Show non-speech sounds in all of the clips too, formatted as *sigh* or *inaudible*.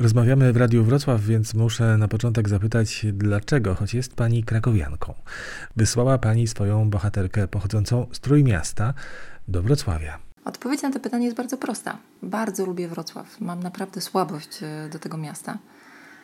Rozmawiamy w Radiu Wrocław, więc muszę na początek zapytać, dlaczego, choć jest pani krakowianką, wysłała pani swoją bohaterkę pochodzącą z Trójmiasta do Wrocławia? Odpowiedź na to pytanie jest bardzo prosta. Bardzo lubię Wrocław. Mam naprawdę słabość e, do tego miasta.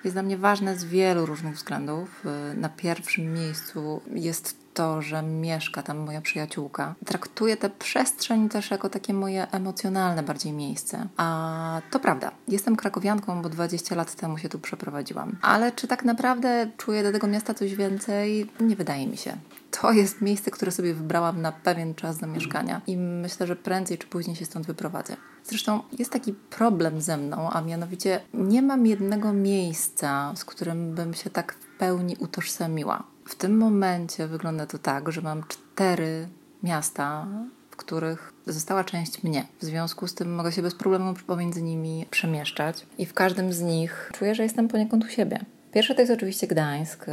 Jest dla mnie ważne z wielu różnych względów. E, na pierwszym miejscu jest to, że mieszka tam moja przyjaciółka. Traktuję tę przestrzeń też jako takie moje emocjonalne bardziej miejsce. A to prawda, jestem krakowianką, bo 20 lat temu się tu przeprowadziłam. Ale czy tak naprawdę czuję do tego miasta coś więcej? Nie wydaje mi się to jest miejsce, które sobie wybrałam na pewien czas do mieszkania i myślę, że prędzej czy później się stąd wyprowadzę. Zresztą jest taki problem ze mną, a mianowicie nie mam jednego miejsca, z którym bym się tak w pełni utożsamiła. W tym momencie wygląda to tak, że mam cztery miasta, w których została część mnie. W związku z tym mogę się bez problemu pomiędzy nimi przemieszczać i w każdym z nich czuję, że jestem poniekąd u siebie. Pierwsze to jest oczywiście Gdańsk,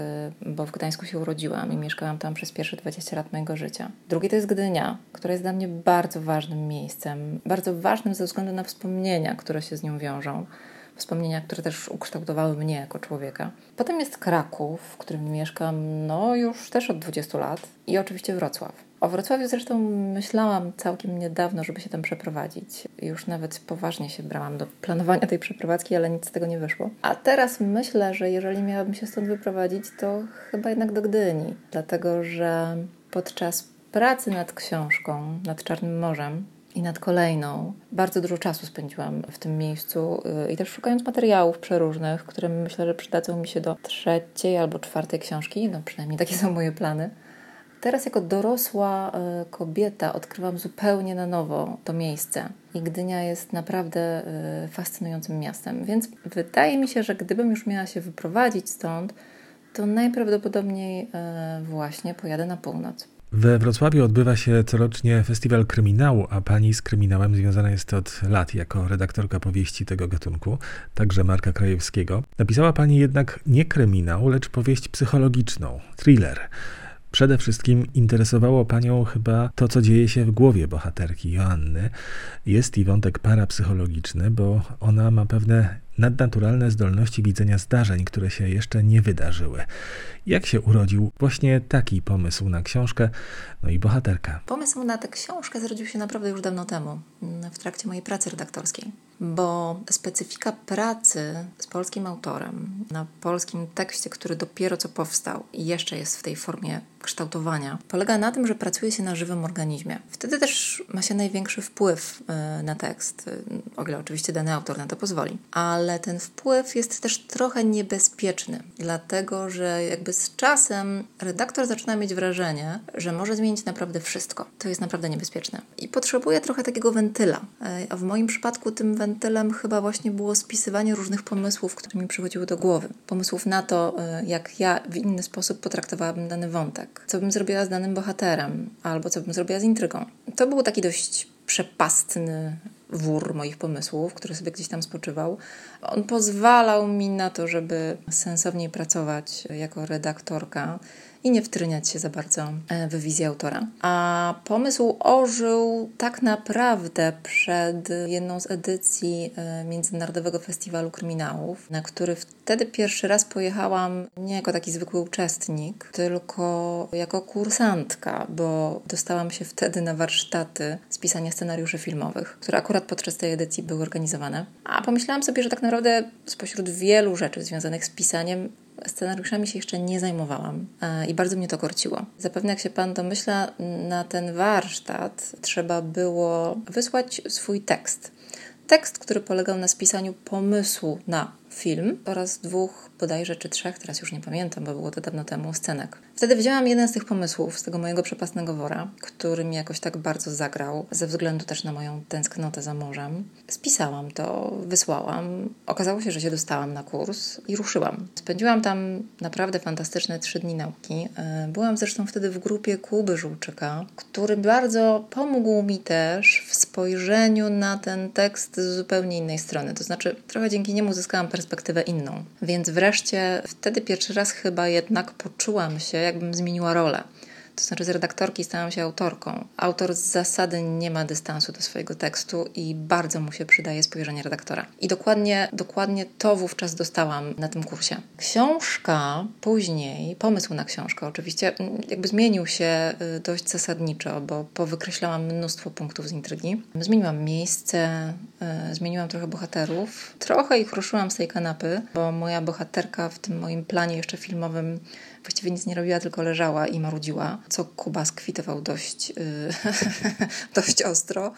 bo w Gdańsku się urodziłam i mieszkałam tam przez pierwsze 20 lat mojego życia. Drugie to jest Gdynia, która jest dla mnie bardzo ważnym miejscem, bardzo ważnym ze względu na wspomnienia, które się z nią wiążą wspomnienia, które też ukształtowały mnie jako człowieka. Potem jest Kraków, w którym mieszkam no już też od 20 lat i oczywiście Wrocław. O Wrocławiu zresztą myślałam całkiem niedawno, żeby się tam przeprowadzić. Już nawet poważnie się brałam do planowania tej przeprowadzki, ale nic z tego nie wyszło. A teraz myślę, że jeżeli miałabym się stąd wyprowadzić, to chyba jednak do Gdyni, dlatego że podczas pracy nad książką, nad Czarnym Morzem, i nad kolejną. Bardzo dużo czasu spędziłam w tym miejscu y, i też szukając materiałów przeróżnych, które myślę, że przydadzą mi się do trzeciej albo czwartej książki. No przynajmniej takie są moje plany. Teraz jako dorosła y, kobieta odkrywam zupełnie na nowo to miejsce. I Gdynia jest naprawdę y, fascynującym miastem. Więc wydaje mi się, że gdybym już miała się wyprowadzić stąd, to najprawdopodobniej właśnie pojadę na północ. We Wrocławiu odbywa się corocznie festiwal kryminału, a pani z kryminałem związana jest od lat jako redaktorka powieści tego gatunku, także Marka Krajewskiego. Napisała pani jednak nie kryminał, lecz powieść psychologiczną, thriller. Przede wszystkim interesowało panią chyba to, co dzieje się w głowie bohaterki Joanny. Jest i wątek parapsychologiczny, bo ona ma pewne nadnaturalne zdolności widzenia zdarzeń, które się jeszcze nie wydarzyły. Jak się urodził właśnie taki pomysł na książkę, no i bohaterka? Pomysł na tę książkę zrodził się naprawdę już dawno temu, w trakcie mojej pracy redaktorskiej, bo specyfika pracy z polskim autorem na polskim tekście, który dopiero co powstał i jeszcze jest w tej formie kształtowania, polega na tym, że pracuje się na żywym organizmie. Wtedy też ma się największy wpływ e, na tekst, e, o ile oczywiście dany autor na to pozwoli. Ale ten wpływ jest też trochę niebezpieczny, dlatego że jakby z czasem redaktor zaczyna mieć wrażenie, że może zmienić naprawdę wszystko. To jest naprawdę niebezpieczne. I potrzebuje trochę takiego wentyla. E, a w moim przypadku tym wentylem chyba właśnie było spisywanie różnych pomysłów, które mi przychodziły do głowy. Pomysłów na to, jak ja w inny sposób potraktowałabym dany wątek co bym zrobiła z danym bohaterem, albo co bym zrobiła z intrygą. To był taki dość przepastny wór moich pomysłów, który sobie gdzieś tam spoczywał. On pozwalał mi na to, żeby sensowniej pracować jako redaktorka i nie wtryniać się za bardzo e, w wizję autora. A pomysł ożył tak naprawdę przed jedną z edycji e, Międzynarodowego Festiwalu Kryminałów, na który wtedy pierwszy raz pojechałam nie jako taki zwykły uczestnik, tylko jako kursantka, bo dostałam się wtedy na warsztaty z pisania scenariuszy filmowych, które akurat podczas tej edycji były organizowane. A pomyślałam sobie, że tak naprawdę spośród wielu rzeczy związanych z pisaniem scenariuszami się jeszcze nie zajmowałam e, i bardzo mnie to korciło. Zapewne, jak się Pan domyśla, na ten warsztat trzeba było wysłać swój tekst. Tekst, który polegał na spisaniu pomysłu na film oraz dwóch bodajże czy trzech, teraz już nie pamiętam, bo było to dawno temu, scenek. Wtedy wzięłam jeden z tych pomysłów z tego mojego przepasnego wora, który mi jakoś tak bardzo zagrał, ze względu też na moją tęsknotę za morzem. Spisałam to, wysłałam. Okazało się, że się dostałam na kurs i ruszyłam. Spędziłam tam naprawdę fantastyczne trzy dni nauki. E, byłam zresztą wtedy w grupie Kuby Żółczyka, który bardzo pomógł mi też w spojrzeniu na ten tekst z zupełnie innej strony. To znaczy, trochę dzięki niemu zyskałam perspektywę inną. Więc wreszcie wtedy pierwszy raz chyba jednak poczułam się, jakbym zmieniła rolę. To znaczy z redaktorki stałam się autorką. Autor z zasady nie ma dystansu do swojego tekstu i bardzo mu się przydaje spojrzenie redaktora. I dokładnie, dokładnie to wówczas dostałam na tym kursie. Książka później, pomysł na książkę oczywiście jakby zmienił się y, dość zasadniczo, bo powykreślałam mnóstwo punktów z intrygi. Zmieniłam miejsce, y, zmieniłam trochę bohaterów, trochę ich ruszyłam z tej kanapy, bo moja bohaterka w tym moim planie jeszcze filmowym właściwie nic nie robiła, tylko leżała i marudziła, co Kuba skwitował dość, yy, *laughs* dość ostro.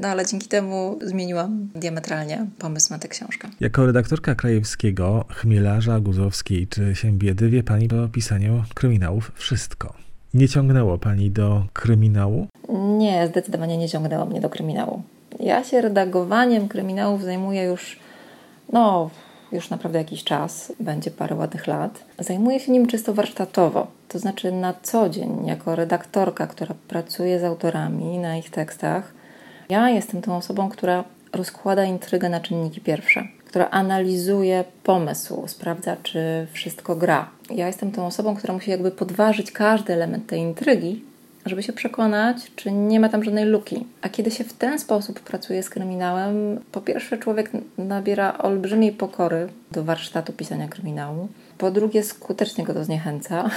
No ale dzięki temu zmieniłam diametralnie pomysł na tę książkę. Jako redaktorka Krajewskiego, Chmielarza, Guzowskiej czy Siembiedy wie Pani o pisaniu kryminałów wszystko. Nie ciągnęło Pani do kryminału? Nie, zdecydowanie nie ciągnęło mnie do kryminału. Ja się redagowaniem kryminałów zajmuję już, no, już naprawdę jakiś czas, będzie parę ładnych lat. Zajmuję się nim czysto warsztatowo, to znaczy na co dzień, jako redaktorka, która pracuje z autorami na ich tekstach. Ja jestem tą osobą, która rozkłada intrygę na czynniki pierwsze, która analizuje pomysł, sprawdza, czy wszystko gra. Ja jestem tą osobą, która musi jakby podważyć każdy element tej intrygi, żeby się przekonać, czy nie ma tam żadnej luki. A kiedy się w ten sposób pracuje z kryminałem, po pierwsze człowiek nabiera olbrzymiej pokory do warsztatu pisania kryminału, po drugie skutecznie go to zniechęca,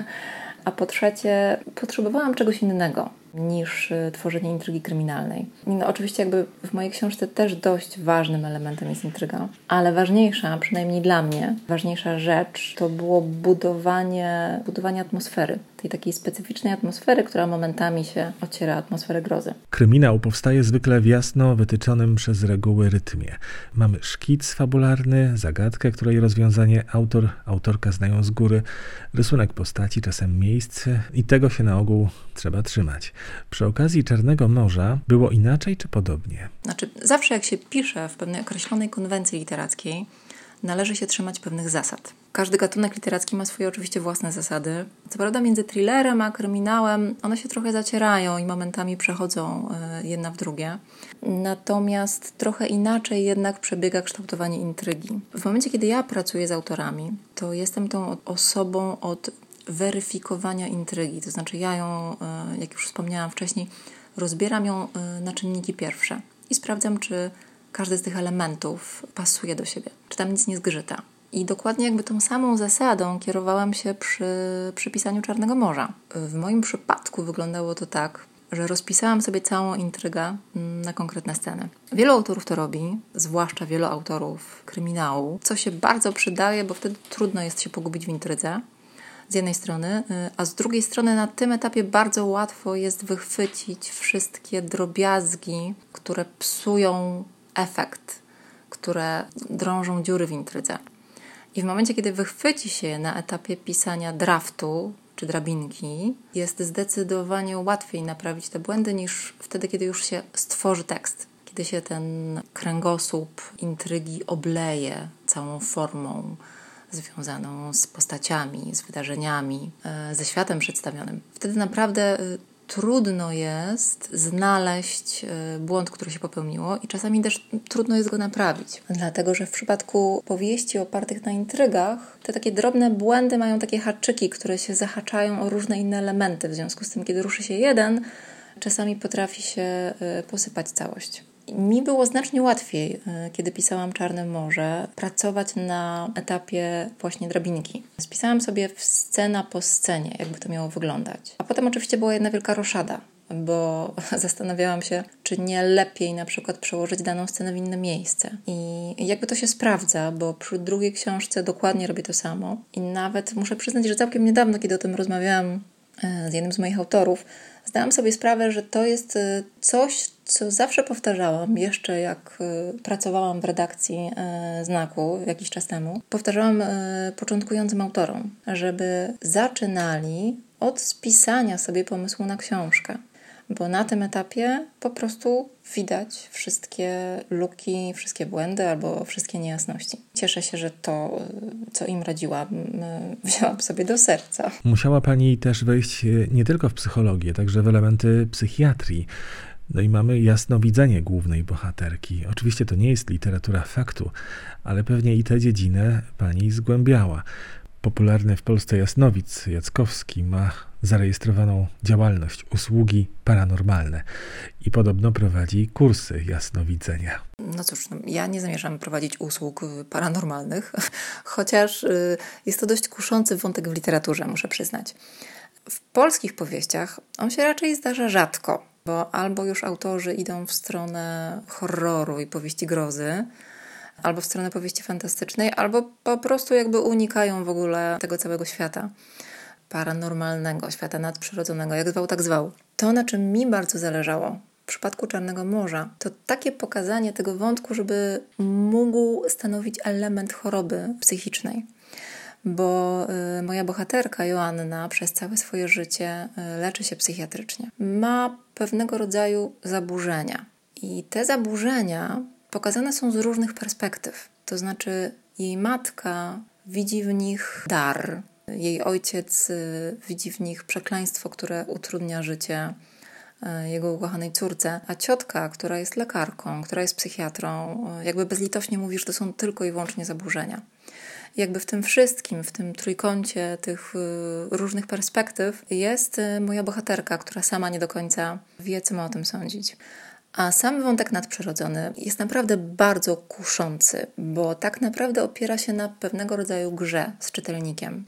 *laughs* a po trzecie potrzebowałam czegoś innego niż y, tworzenie intrygi kryminalnej. No, oczywiście jakby w mojej książce też dość ważnym elementem jest intryga, ale ważniejsza, przynajmniej dla mnie, ważniejsza rzecz to było budowanie, budowanie atmosfery. Tej takiej specyficznej atmosfery, która momentami się ociera atmosferę grozy. Kryminał powstaje zwykle w jasno wytyczonym przez reguły rytmie. Mamy szkic fabularny, zagadkę, której rozwiązanie autor, autorka znają z góry, rysunek postaci, czasem miejsce i tego się na ogół trzeba trzymać. Przy okazji Czarnego Morza było inaczej czy podobnie? Znaczy, zawsze jak się pisze w pewnej określonej konwencji literackiej, należy się trzymać pewnych zasad. Każdy gatunek literacki ma swoje oczywiście własne zasady. Co prawda między thrillerem a kryminałem one się trochę zacierają i momentami przechodzą e, jedna w drugie. Natomiast trochę inaczej jednak przebiega kształtowanie intrygi. W momencie, kiedy ja pracuję z autorami, to jestem tą osobą od weryfikowania intrygi. To znaczy, ja ją, e, jak już wspomniałam wcześniej, rozbieram ją e, na czynniki pierwsze i sprawdzam, czy każdy z tych elementów pasuje do siebie, czy tam nic nie zgrzyta. I dokładnie jakby tą samą zasadą kierowałam się przy, przy pisaniu Czarnego Morza. W moim przypadku wyglądało to tak, że rozpisałam sobie całą intrygę mm, na konkretne sceny. Wielu autorów to robi, zwłaszcza wielu autorów kryminału, co się bardzo przydaje, bo wtedy trudno jest się pogubić w intrydze z jednej strony, y, a z drugiej strony na tym etapie bardzo łatwo jest wychwycić wszystkie drobiazgi, które psują efekt, które drążą dziury w intrydze. I w momencie, kiedy wychwyci się na etapie pisania draftu czy drabinki, jest zdecydowanie łatwiej naprawić te błędy niż wtedy, kiedy już się stworzy tekst. Kiedy się ten kręgosłup intrygi obleje całą formą, związaną z postaciami, z wydarzeniami, e, ze światem przedstawionym. Wtedy naprawdę e, trudno jest znaleźć e, błąd, który się popełniło, i czasami też trudno jest go naprawić. Dlatego, że w przypadku powieści opartych na intrygach, te takie drobne błędy mają takie haczyki, które się zahaczają o różne inne elementy. W związku z tym, kiedy ruszy się jeden, czasami potrafi się posypać całość. Mi było znacznie łatwiej, e, kiedy pisałam Czarne Morze, pracować na etapie właśnie drabinki. Spisałam sobie scena po scenie, jakby to miało wyglądać. A potem oczywiście była jedna wielka roszada, bo *laughs* zastanawiałam się, czy nie lepiej na przykład przełożyć daną scenę w inne miejsce. I jakby to się sprawdza, bo przy drugiej książce dokładnie robię to samo. I nawet muszę przyznać, że całkiem niedawno, kiedy o tym rozmawiałam z jednym z moich autorów, zdałam sobie sprawę, że to jest e, coś, co zawsze powtarzałam, jeszcze jak y, pracowałam w redakcji znaku jakiś czas temu, powtarzałam początkującym autorom, żeby zaczynali od spisania sobie pomysłu na książkę. Bo na tym etapie po prostu widać wszystkie luki, wszystkie błędy albo wszystkie niejasności. Cieszę się, że to, co im radziłam, *laughs* wzięłam sobie do serca. Musiała Pani też wejść nie tylko w psychologię, także w elementy psychiatrii. No i mamy jasnowidzenie głównej bohaterki. Oczywiście to nie jest literatura faktu, ale pewnie i tę dziedzinę pani zgłębiała. Popularny w Polsce jasnowic Jackowski ma zarejestrowaną działalność usługi paranormalne i podobno prowadzi kursy jasnowidzenia. No cóż, no, ja nie zamierzam prowadzić usług paranormalnych, *laughs* chociaż y, jest to dość kuszący wątek w literaturze, muszę przyznać. W polskich powieściach on się raczej zdarza rzadko, bo albo już autorzy idą w stronę horroru i powieści grozy, albo w stronę powieści fantastycznej, albo po prostu jakby unikają w ogóle tego całego świata paranormalnego, świata nadprzyrodzonego, jak zwał, tak zwał. To, na czym mi bardzo zależało w przypadku Czarnego Morza, to takie pokazanie tego wątku, żeby mógł stanowić element choroby psychicznej. Bo y, moja bohaterka Joanna przez całe swoje życie y, leczy się psychiatrycznie. Ma pewnego rodzaju zaburzenia. I te zaburzenia pokazane są z różnych perspektyw. To znaczy, jej matka widzi w nich dar, jej ojciec y, widzi w nich przekleństwo, które utrudnia życie y, jego ukochanej córce, a ciotka, która jest lekarką, która jest psychiatrą, y, jakby bezlitośnie mówi, że to są tylko i wyłącznie zaburzenia. Jakby w tym wszystkim, w tym trójkącie tych różnych perspektyw jest moja bohaterka, która sama nie do końca wie, co ma o tym sądzić. A sam wątek nadprzyrodzony jest naprawdę bardzo kuszący, bo tak naprawdę opiera się na pewnego rodzaju grze z czytelnikiem.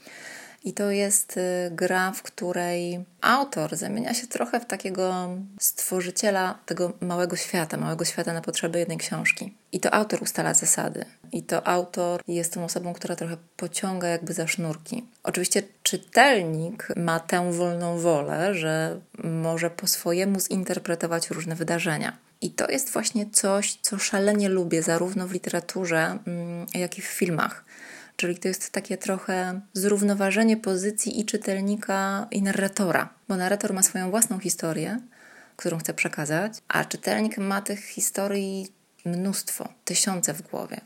I to jest y, gra, w której autor zamienia się trochę w takiego stworzyciela tego małego świata, małego świata na potrzeby jednej książki. I to autor ustala zasady. I to autor jest tą osobą, która trochę pociąga jakby za sznurki. Oczywiście czytelnik ma tę wolną wolę, że może po swojemu zinterpretować różne wydarzenia. I to jest właśnie coś, co szalenie lubię, zarówno w literaturze, mm, jak i w filmach. Czyli to jest takie trochę zrównoważenie pozycji i czytelnika, i narratora, bo narrator ma swoją własną historię, którą chce przekazać, a czytelnik ma tych historii mnóstwo, tysiące w głowie.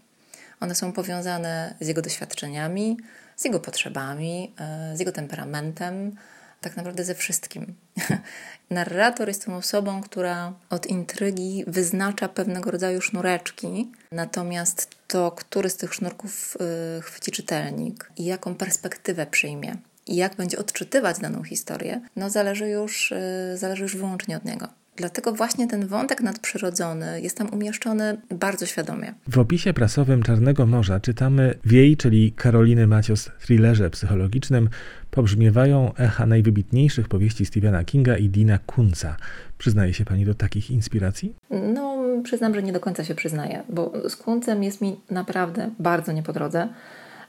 One są powiązane z jego doświadczeniami, z jego potrzebami, e, z jego temperamentem, tak naprawdę ze wszystkim. *laughs* Narrator jest tą osobą, która od intrygi wyznacza pewnego rodzaju sznureczki, natomiast to, który z tych sznurków y, chwyci czytelnik i jaką perspektywę przyjmie i jak będzie odczytywać daną historię, no zależy już, y, zależy już wyłącznie od niego. Dlatego właśnie ten wątek nadprzyrodzony jest tam umieszczony bardzo świadomie. W opisie prasowym Czarnego Morza czytamy Wiej, czyli Karoliny Macios thrillerze psychologicznym, pobrzmiewają echa najwybitniejszych powieści Stephena Kinga i Dina Kunca. Przyznaje się Pani do takich inspiracji? No, przyznam, że nie do końca się przyznaję, bo z Kuncem jest mi naprawdę bardzo nie po drodze.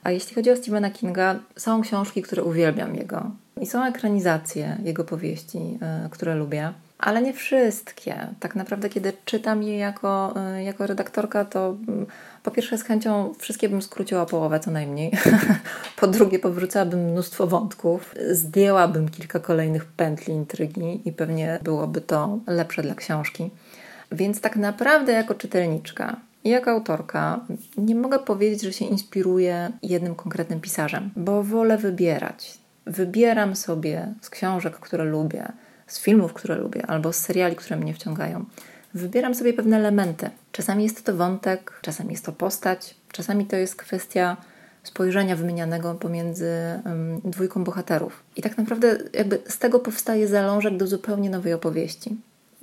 A jeśli chodzi o Stephena Kinga, są książki, które uwielbiam jego. I są ekranizacje jego powieści, y, które lubię ale nie wszystkie. Tak naprawdę, kiedy czytam je jako, y, jako redaktorka, to mm, po pierwsze z chęcią wszystkie bym skróciła połowę co najmniej. *laughs* po drugie, powróciłabym mnóstwo wątków, zdjęłabym kilka kolejnych pętli intrygi i pewnie byłoby to lepsze dla książki. Więc tak naprawdę, jako czytelniczka i jako autorka, nie mogę powiedzieć, że się inspiruję jednym konkretnym pisarzem, bo wolę wybierać. Wybieram sobie z książek, które lubię z filmów, które lubię, albo z seriali, które mnie wciągają. Wybieram sobie pewne elementy. Czasami jest to wątek, czasami jest to postać, czasami to jest kwestia spojrzenia wymienianego pomiędzy um, dwójką bohaterów. I tak naprawdę jakby z tego powstaje zalążek do zupełnie nowej opowieści.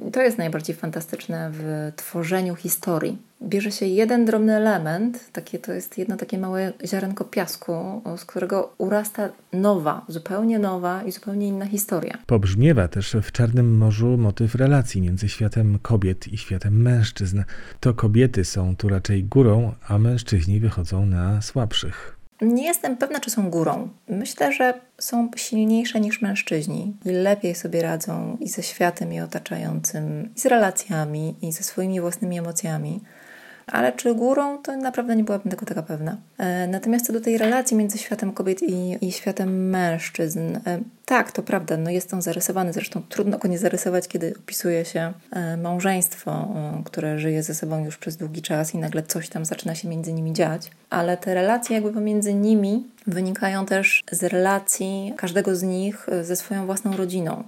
I to jest najbardziej fantastyczne w tworzeniu historii. Bierze się jeden drobny element, takie, to jest jedno takie małe ziarenko piasku, z którego urasta nowa, zupełnie nowa i zupełnie inna historia. Pobrzmiewa też w Czarnym Morzu motyw relacji między światem kobiet i światem mężczyzn. To kobiety są tu raczej górą, a mężczyźni wychodzą na słabszych. Nie jestem pewna, czy są górą. Myślę, że są silniejsze niż mężczyźni i lepiej sobie radzą i ze światem je otaczającym, i z relacjami, i ze swoimi własnymi emocjami. Ale czy górą, to naprawdę nie byłabym tego taka pewna. E, natomiast co do tej relacji między światem kobiet i, i światem mężczyzn, e, tak, to prawda, no jest on zarysowany, zresztą trudno go nie zarysować, kiedy opisuje się e, małżeństwo, które żyje ze sobą już przez długi czas i nagle coś tam zaczyna się między nimi dziać, ale te relacje jakby pomiędzy nimi wynikają też z relacji każdego z nich ze swoją własną rodziną.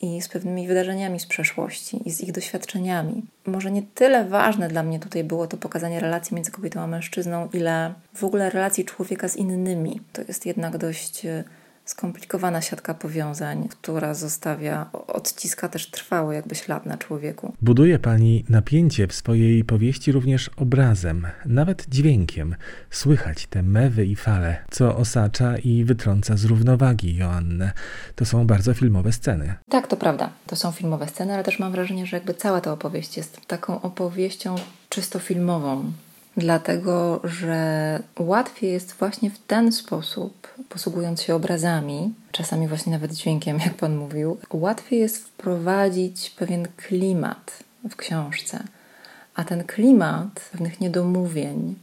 I z pewnymi wydarzeniami z przeszłości i z ich doświadczeniami. Może nie tyle ważne dla mnie tutaj było to pokazanie relacji między kobietą a mężczyzną, ile w ogóle relacji człowieka z innymi. To jest jednak dość e, skomplikowana siatka powiązań, która zostawia, odciska też trwało jakby ślad na człowieku. Buduje pani napięcie w swojej powieści również obrazem, nawet dźwiękiem. Słychać te mewy i fale, co osacza i wytrąca z równowagi Joannę. To są bardzo filmowe sceny. Tak, to prawda. To są filmowe sceny, ale też mam wrażenie, że jakby cała ta opowieść jest taką opowieścią czysto filmową dlatego że łatwiej jest właśnie w ten sposób, posługując się obrazami, czasami właśnie nawet dźwiękiem, jak Pan mówił, łatwiej jest wprowadzić pewien klimat w książce. A ten klimat pewnych niedomówień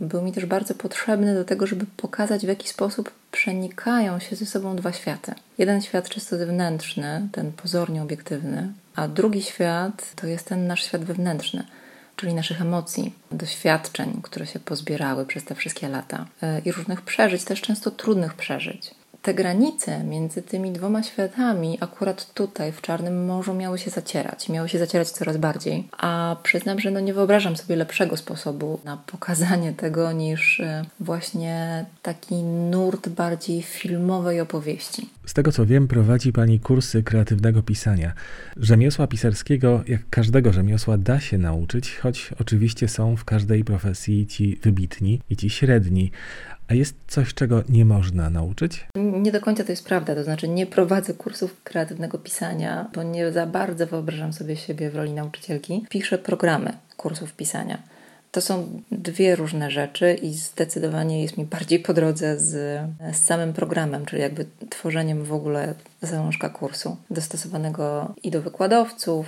był mi też bardzo potrzebny do tego, żeby pokazać, w jaki sposób przenikają się ze sobą dwa światy. Jeden świat czysto zewnętrzny, ten pozornie obiektywny, a drugi świat to jest ten nasz świat wewnętrzny czyli naszych emocji, doświadczeń, które się pozbierały przez te wszystkie lata e, i różnych przeżyć, też często trudnych przeżyć te granice między tymi dwoma światami akurat tutaj w Czarnym Morzu miały się zacierać, miały się zacierać coraz bardziej. A przyznam, że no nie wyobrażam sobie lepszego sposobu na pokazanie tego niż e, właśnie taki nurt bardziej filmowej opowieści. Z tego co wiem, prowadzi Pani kursy kreatywnego pisania. Rzemiosła pisarskiego, jak każdego rzemiosła, da się nauczyć, choć oczywiście są w każdej profesji ci wybitni i ci średni. A jest coś, czego nie można nauczyć? Nie do końca to jest prawda. To znaczy, nie prowadzę kursów kreatywnego pisania, bo nie za bardzo wyobrażam sobie siebie w roli nauczycielki. Piszę programy kursów pisania. To są dwie różne rzeczy i zdecydowanie jest mi bardziej po drodze z, z samym programem, czyli jakby tworzeniem w ogóle załączka kursu, dostosowanego i do wykładowców,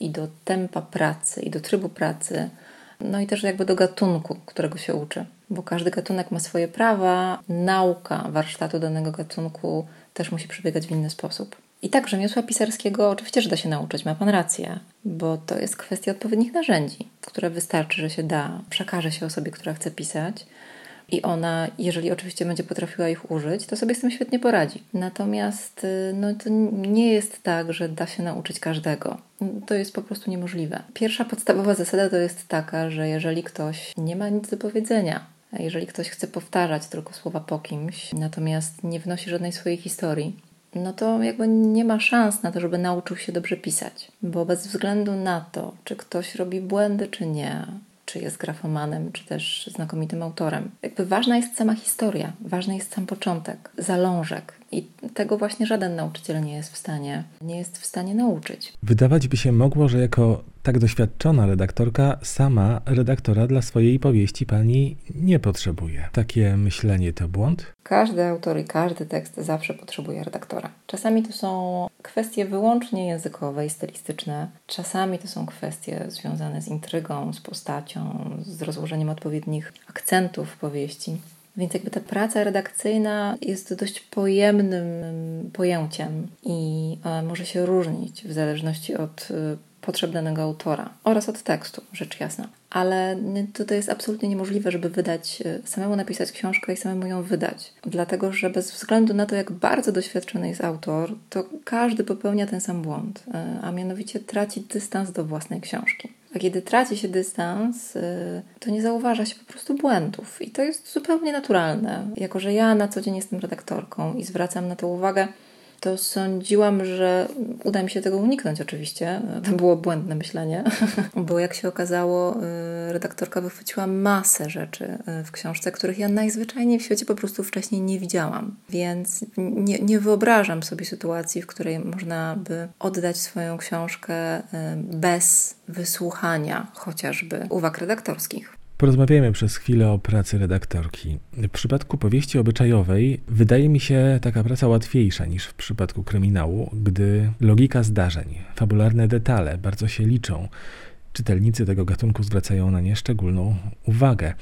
i do tempa pracy, i do trybu pracy, no i też jakby do gatunku, którego się uczy bo każdy gatunek ma swoje prawa, nauka warsztatu danego gatunku też musi przebiegać w inny sposób. I tak rzemiosła pisarskiego oczywiście, że da się nauczyć, ma Pan rację, bo to jest kwestia odpowiednich narzędzi, które wystarczy, że się da, przekaże się osobie, która chce pisać i ona, jeżeli oczywiście będzie potrafiła ich użyć, to sobie z tym świetnie poradzi. Natomiast y, no, to nie jest tak, że da się nauczyć każdego. To jest po prostu niemożliwe. Pierwsza podstawowa zasada to jest taka, że jeżeli ktoś nie ma nic do powiedzenia, jeżeli ktoś chce powtarzać tylko słowa po kimś, natomiast nie wnosi żadnej swojej historii, no to jakby nie ma szans na to, żeby nauczył się dobrze pisać. Bo bez względu na to, czy ktoś robi błędy, czy nie, czy jest grafomanem, czy też znakomitym autorem. Jakby ważna jest sama historia, ważny jest sam początek, zalążek. I tego właśnie żaden nauczyciel nie jest w stanie, nie jest w stanie nauczyć. Wydawać by się mogło, że jako tak doświadczona redaktorka sama redaktora dla swojej powieści pani nie potrzebuje. Takie myślenie to błąd? Każdy autor i każdy tekst zawsze potrzebuje redaktora. Czasami to są kwestie wyłącznie językowe i stylistyczne, czasami to są kwestie związane z intrygą, z postacią, z rozłożeniem odpowiednich akcentów powieści. Więc jakby ta praca redakcyjna jest dość pojemnym pojęciem i e, może się różnić w zależności od e, potrzeb danego autora oraz od tekstu, rzecz jasna. Ale to jest absolutnie niemożliwe, żeby wydać, e, samemu napisać książkę i samemu ją wydać. Dlatego, że bez względu na to, jak bardzo doświadczony jest autor, to każdy popełnia ten sam błąd, a mianowicie traci dystans do własnej książki. A kiedy traci się dystans, y, to nie zauważa się po prostu błędów. I to jest zupełnie naturalne. Jako, że ja na co dzień jestem redaktorką i zwracam na to uwagę, to sądziłam, że uda mi się tego uniknąć oczywiście. To było błędne myślenie, *laughs* bo jak się okazało, y, redaktorka wychwyciła masę rzeczy y, w książce, których ja najzwyczajniej w świecie po prostu wcześniej nie widziałam. Więc nie, nie wyobrażam sobie sytuacji, w której można by oddać swoją książkę y, bez wysłuchania chociażby uwag redaktorskich. Porozmawiajmy przez chwilę o pracy redaktorki. W przypadku powieści obyczajowej wydaje mi się taka praca łatwiejsza niż w przypadku kryminału, gdy logika zdarzeń, fabularne detale bardzo się liczą. Czytelnicy tego gatunku zwracają na nie szczególną uwagę.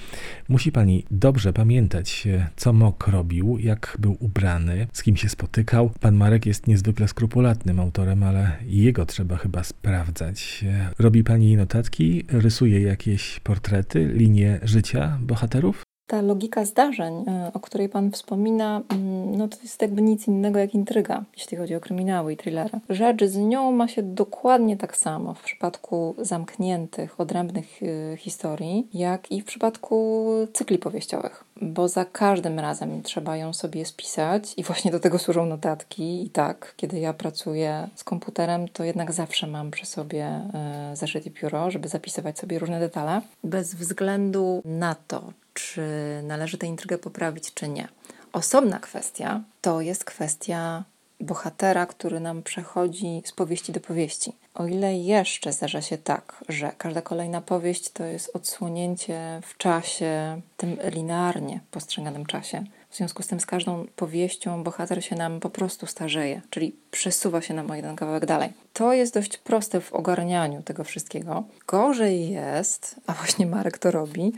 Musi pani dobrze pamiętać, co Mok robił, jak był ubrany, z kim się spotykał. Pan Marek jest niezwykle skrupulatnym autorem, ale jego trzeba chyba sprawdzać. Robi pani notatki, rysuje jakieś portrety, linie życia bohaterów? Ta logika zdarzeń, e, o której Pan wspomina, mm, no to jest jakby nic innego jak intryga, jeśli chodzi o kryminały i thrillery. Rzecz z nią ma się dokładnie tak samo w przypadku zamkniętych, odrębnych e, historii, jak i w przypadku cykli powieściowych, bo za każdym razem trzeba ją sobie spisać i właśnie do tego służą notatki. I tak, kiedy ja pracuję z komputerem, to jednak zawsze mam przy sobie e, zeszyt i pióro, żeby zapisywać sobie różne detale, bez względu na to, czy należy tę intrygę poprawić, czy nie. Osobna kwestia to jest kwestia bohatera, który nam przechodzi z powieści do powieści. O ile jeszcze zdarza się tak, że każda kolejna powieść to jest odsłonięcie w czasie, tym linearnie postrzeganym czasie. W związku z tym z każdą powieścią bohater się nam po prostu starzeje, czyli przesuwa się nam o jeden kawałek dalej. To jest dość proste w ogarnianiu tego wszystkiego. Gorzej jest, a właśnie Marek to robi,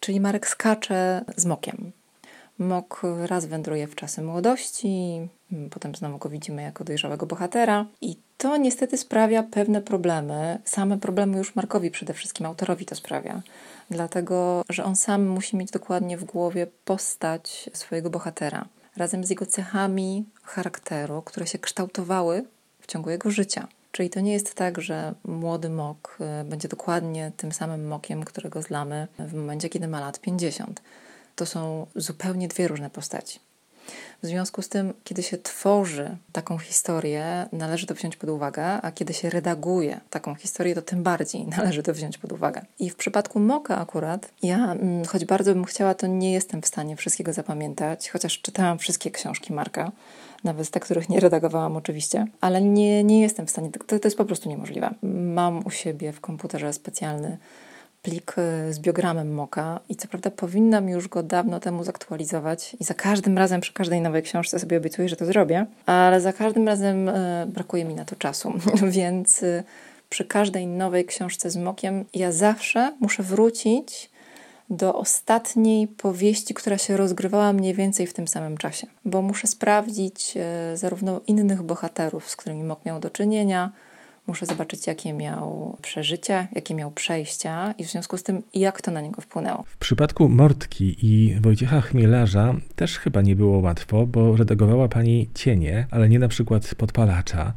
czyli Marek skacze z mokiem. Mok raz wędruje w czasy młodości, potem znowu go widzimy jako dojrzałego bohatera, i to niestety sprawia pewne problemy. Same problemy już Markowi przede wszystkim, autorowi to sprawia, dlatego że on sam musi mieć dokładnie w głowie postać swojego bohatera, razem z jego cechami charakteru, które się kształtowały w ciągu jego życia. Czyli to nie jest tak, że młody mok y, będzie dokładnie tym samym mokiem, którego zlamy w momencie, kiedy ma lat 50. To są zupełnie dwie różne postaci. W związku z tym, kiedy się tworzy taką historię, należy to wziąć pod uwagę, a kiedy się redaguje taką historię, to tym bardziej *laughs* należy to wziąć pod uwagę. I w przypadku Moka akurat, ja, mm, choć bardzo bym chciała, to nie jestem w stanie wszystkiego zapamiętać, chociaż czytałam wszystkie książki Marka, nawet te, których nie redagowałam oczywiście, ale nie, nie jestem w stanie, to, to jest po prostu niemożliwe. Mam u siebie w komputerze specjalny plik y, z biogramem Moka i co prawda powinnam już go dawno temu zaktualizować i za każdym razem przy każdej nowej książce sobie obiecuję, że to zrobię, ale za każdym razem y, brakuje mi na to czasu, *laughs* więc y, przy każdej nowej książce z Mokiem ja zawsze muszę wrócić do ostatniej powieści, która się rozgrywała mniej więcej w tym samym czasie, bo muszę sprawdzić zarówno innych bohaterów, z którymi miał do czynienia, Muszę zobaczyć, jakie miał przeżycia, jakie miał przejścia i w związku z tym, jak to na niego wpłynęło. W przypadku Mortki i Wojciecha Chmielarza też chyba nie było łatwo, bo redagowała pani cienie, ale nie na przykład podpalacza.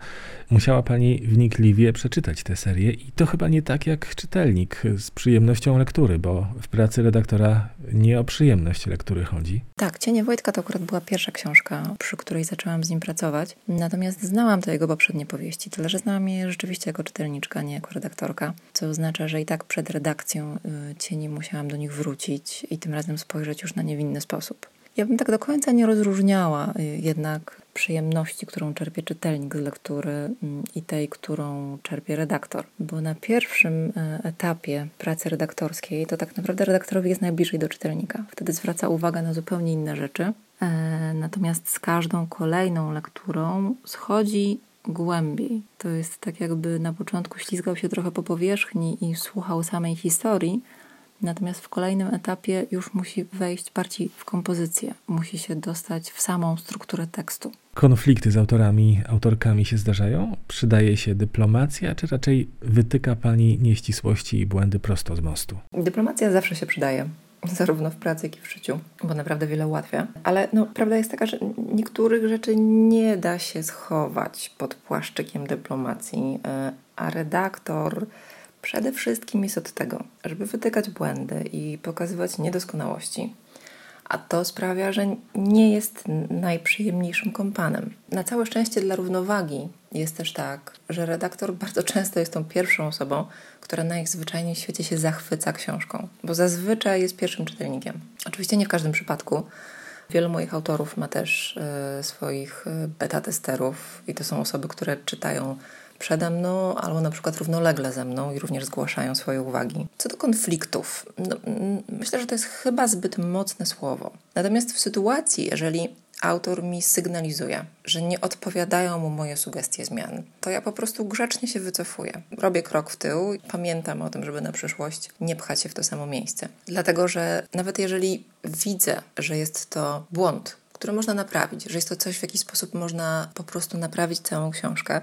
Musiała pani wnikliwie przeczytać tę serię i to chyba nie tak jak czytelnik z przyjemnością lektury, bo w pracy redaktora nie o przyjemność lektury chodzi. Tak, Cienie Wojtka to akurat była pierwsza książka, przy której zaczęłam z nim pracować. Natomiast znałam te jego poprzednie powieści, tyle że znałam je rzeczywiście jako czytelniczka, nie jako redaktorka, co oznacza, że i tak przed redakcją y, Cieni musiałam do nich wrócić i tym razem spojrzeć już na nie w inny sposób. Ja bym tak do końca nie rozróżniała y, jednak przyjemności, którą czerpie czytelnik z lektury mm, i tej, którą czerpie redaktor. Bo na pierwszym y, etapie pracy redaktorskiej to tak naprawdę redaktorowi jest najbliżej do czytelnika. Wtedy zwraca uwagę na zupełnie inne rzeczy. E, natomiast z każdą kolejną lekturą schodzi głębiej. To jest tak, jakby na początku ślizgał się trochę po powierzchni i słuchał samej historii, natomiast w kolejnym etapie już musi wejść bardziej w kompozycję, musi się dostać w samą strukturę tekstu. Konflikty z autorami, autorkami się zdarzają? Przydaje się dyplomacja, czy raczej wytyka pani nieścisłości i błędy prosto z mostu? Dyplomacja zawsze się przydaje zarówno w pracy, jak i w życiu, bo naprawdę wiele ułatwia. Ale no, prawda jest taka, że niektórych rzeczy nie da się schować pod płaszczykiem dyplomacji, e, a redaktor przede wszystkim jest od tego, żeby wytykać błędy i pokazywać niedoskonałości a to sprawia, że nie jest najprzyjemniejszym kompanem. Na całe szczęście dla równowagi jest też tak, że redaktor bardzo często jest tą pierwszą osobą, która najzwyczajniej w świecie się zachwyca książką, bo zazwyczaj jest pierwszym czytelnikiem. Oczywiście nie w każdym przypadku. Wielu moich autorów ma też y, swoich e, beta testerów i to są osoby, które czytają przede mną albo na przykład równolegle ze mną i również zgłaszają swoje uwagi. Co do konfliktów, no, myślę, że to jest chyba zbyt mocne słowo. Natomiast w sytuacji, jeżeli autor mi sygnalizuje, że nie odpowiadają mu moje sugestie zmian, to ja po prostu grzecznie się wycofuję. Robię krok w tył pamiętam o tym, żeby na przyszłość nie pchać się w to samo miejsce. Dlatego, że nawet jeżeli widzę, że jest to błąd, który można naprawić, że jest to coś, w jaki sposób można po prostu naprawić całą książkę,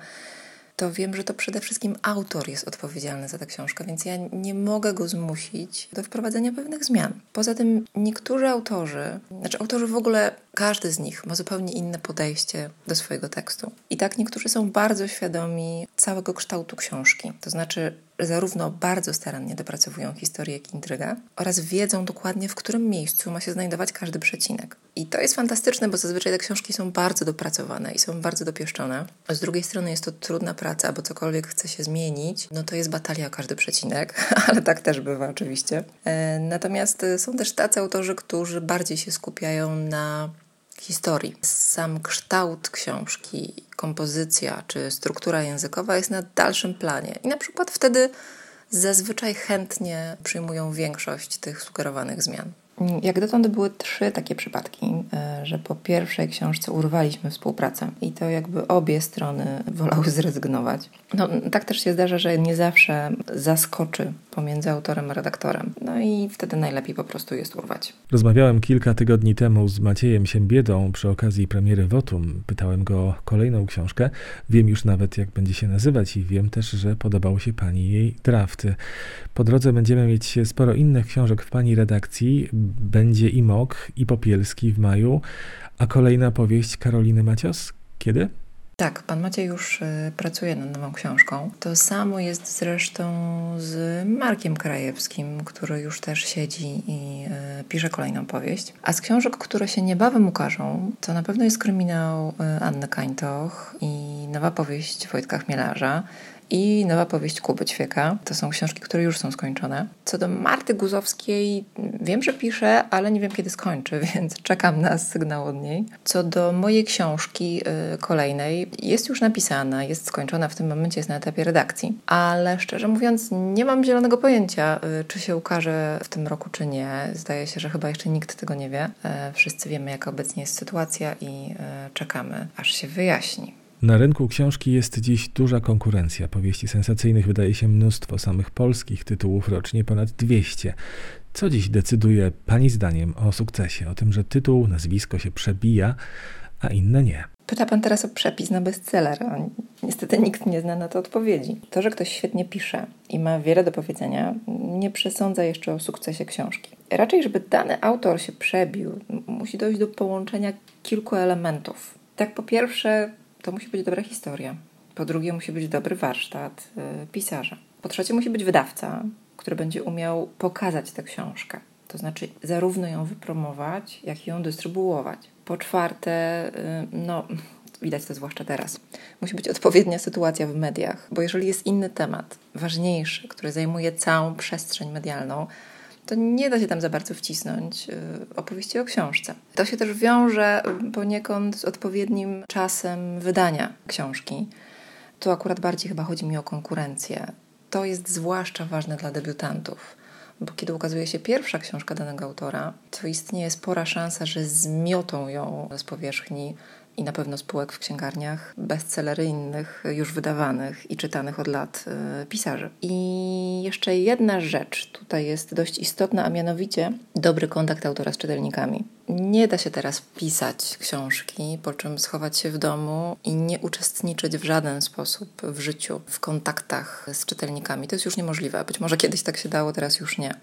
to wiem, że to przede wszystkim autor jest odpowiedzialny za tę książkę, więc ja nie mogę go zmusić do wprowadzenia pewnych zmian. Poza tym niektórzy autorzy, znaczy autorzy w ogóle, każdy z nich ma zupełnie inne podejście do swojego tekstu. I tak niektórzy są bardzo świadomi całego kształtu książki. To znaczy, zarówno bardzo starannie dopracowują historię, jak i intrygę oraz wiedzą dokładnie, w którym miejscu ma się znajdować każdy przecinek. I to jest fantastyczne, bo zazwyczaj te książki są bardzo dopracowane i są bardzo dopieszczone. Z drugiej strony jest to trudna praca, bo cokolwiek chce się zmienić, no to jest batalia o każdy przecinek, *laughs* ale tak też bywa oczywiście. E, natomiast są też tacy autorzy, którzy bardziej się skupiają na historii. Sam kształt książki, kompozycja czy struktura językowa jest na dalszym planie i na przykład wtedy zazwyczaj chętnie przyjmują większość tych sugerowanych zmian. Jak dotąd były trzy takie przypadki, e, że po pierwszej książce urwaliśmy współpracę i to jakby obie strony *laughs* wolały zrezygnować. No, tak też się zdarza, że nie zawsze zaskoczy pomiędzy autorem a redaktorem. No i wtedy najlepiej po prostu jest urwać. Rozmawiałem kilka tygodni temu z Maciejem Siembiedą przy okazji premiery Wotum. Pytałem go o kolejną książkę. Wiem już nawet, jak będzie się nazywać i wiem też, że podobało się Pani jej drafty. Po drodze będziemy mieć sporo innych książek w Pani redakcji. Będzie i Mok, i Popielski w maju, a kolejna powieść Karoliny Macios? Kiedy? Tak, pan Maciej już y, pracuje nad nową książką. To samo jest zresztą z Markiem Krajewskim, który już też siedzi i y, pisze kolejną powieść. A z książek, które się niebawem ukażą, to na pewno jest kryminał y, Anny Kańtoch i nowa powieść Wojtka Chmielarza i nowa powieść Kuby Ćwieka. To są książki, które już są skończone. Co do Marty Guzowskiej, wiem, że pisze, ale nie wiem, kiedy skończy, *laughs* więc czekam na sygnał od niej. Co do mojej książki y, kolejnej, jest już napisana, jest skończona, w tym momencie jest na etapie redakcji, ale szczerze mówiąc, nie mam zielonego pojęcia, y, czy się ukaże w tym roku, czy nie. Zdaje się, że chyba jeszcze nikt tego nie wie. Y, wszyscy wiemy, jaka obecnie jest sytuacja i czekamy, aż się wyjaśni. Na rynku książki jest dziś duża konkurencja. Powieści sensacyjnych wydaje się mnóstwo, samych polskich tytułów rocznie ponad 200. Co dziś decyduje Pani zdaniem o sukcesie? O tym, że tytuł, nazwisko się przebija, a inne nie. Pyta Pan teraz o przepis na bestseller. Niestety nikt nie zna na to odpowiedzi. To, że ktoś świetnie pisze i ma wiele do powiedzenia, nie przesądza jeszcze o sukcesie książki. Raczej, żeby dany autor się przebił, musi dojść do połączenia kilku elementów. Tak, po pierwsze, to musi być dobra historia. Po drugie, musi być dobry warsztat y, pisarza. Po trzecie, musi być wydawca, który będzie umiał pokazać tę książkę. To znaczy, zarówno ją wypromować, jak i ją dystrybuować. Po czwarte, y, no, widać to zwłaszcza teraz, musi być odpowiednia sytuacja w mediach, bo jeżeli jest inny temat, ważniejszy, który zajmuje całą przestrzeń medialną, to nie da się tam za bardzo wcisnąć y, opowieści o książce. To się też wiąże poniekąd z odpowiednim czasem wydania książki. Tu akurat bardziej chyba chodzi mi o konkurencję. To jest zwłaszcza ważne dla debiutantów, bo kiedy ukazuje się pierwsza książka danego autora, to istnieje spora szansa, że zmiotą ją z powierzchni i na pewno spółek w księgarniach, bestsellery już wydawanych i czytanych od lat y, pisarzy. I jeszcze jedna rzecz tutaj jest dość istotna, a mianowicie dobry kontakt autora z czytelnikami. Nie da się teraz pisać książki, po czym schować się w domu i nie uczestniczyć w żaden sposób w życiu, w kontaktach z czytelnikami. To jest już niemożliwe. Być może kiedyś tak się dało, teraz już nie.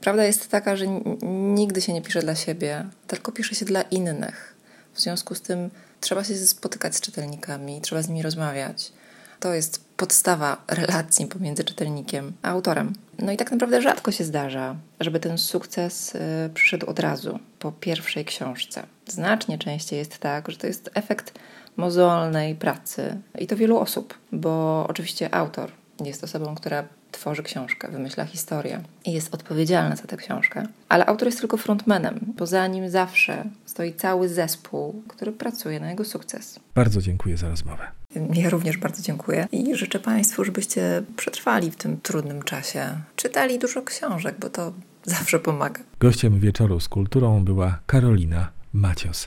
Prawda jest taka, że nigdy się nie pisze dla siebie, tylko pisze się dla innych. W związku z tym trzeba się spotykać z czytelnikami, trzeba z nimi rozmawiać. To jest podstawa relacji pomiędzy czytelnikiem a autorem. No i tak naprawdę rzadko się zdarza, żeby ten sukces y, przyszedł od razu po pierwszej książce. Znacznie częściej jest tak, że to jest efekt mozolnej pracy i to wielu osób, bo oczywiście autor jest osobą, która tworzy książkę, wymyśla historię i jest odpowiedzialna za tę książkę. Ale autor jest tylko frontmanem, bo za nim zawsze stoi cały zespół, który pracuje na jego sukces. Bardzo dziękuję za rozmowę. Ja również bardzo dziękuję i życzę Państwu, żebyście przetrwali w tym trudnym czasie. Czytali dużo książek, bo to zawsze pomaga. Gościem wieczoru z kulturą była Karolina Macios.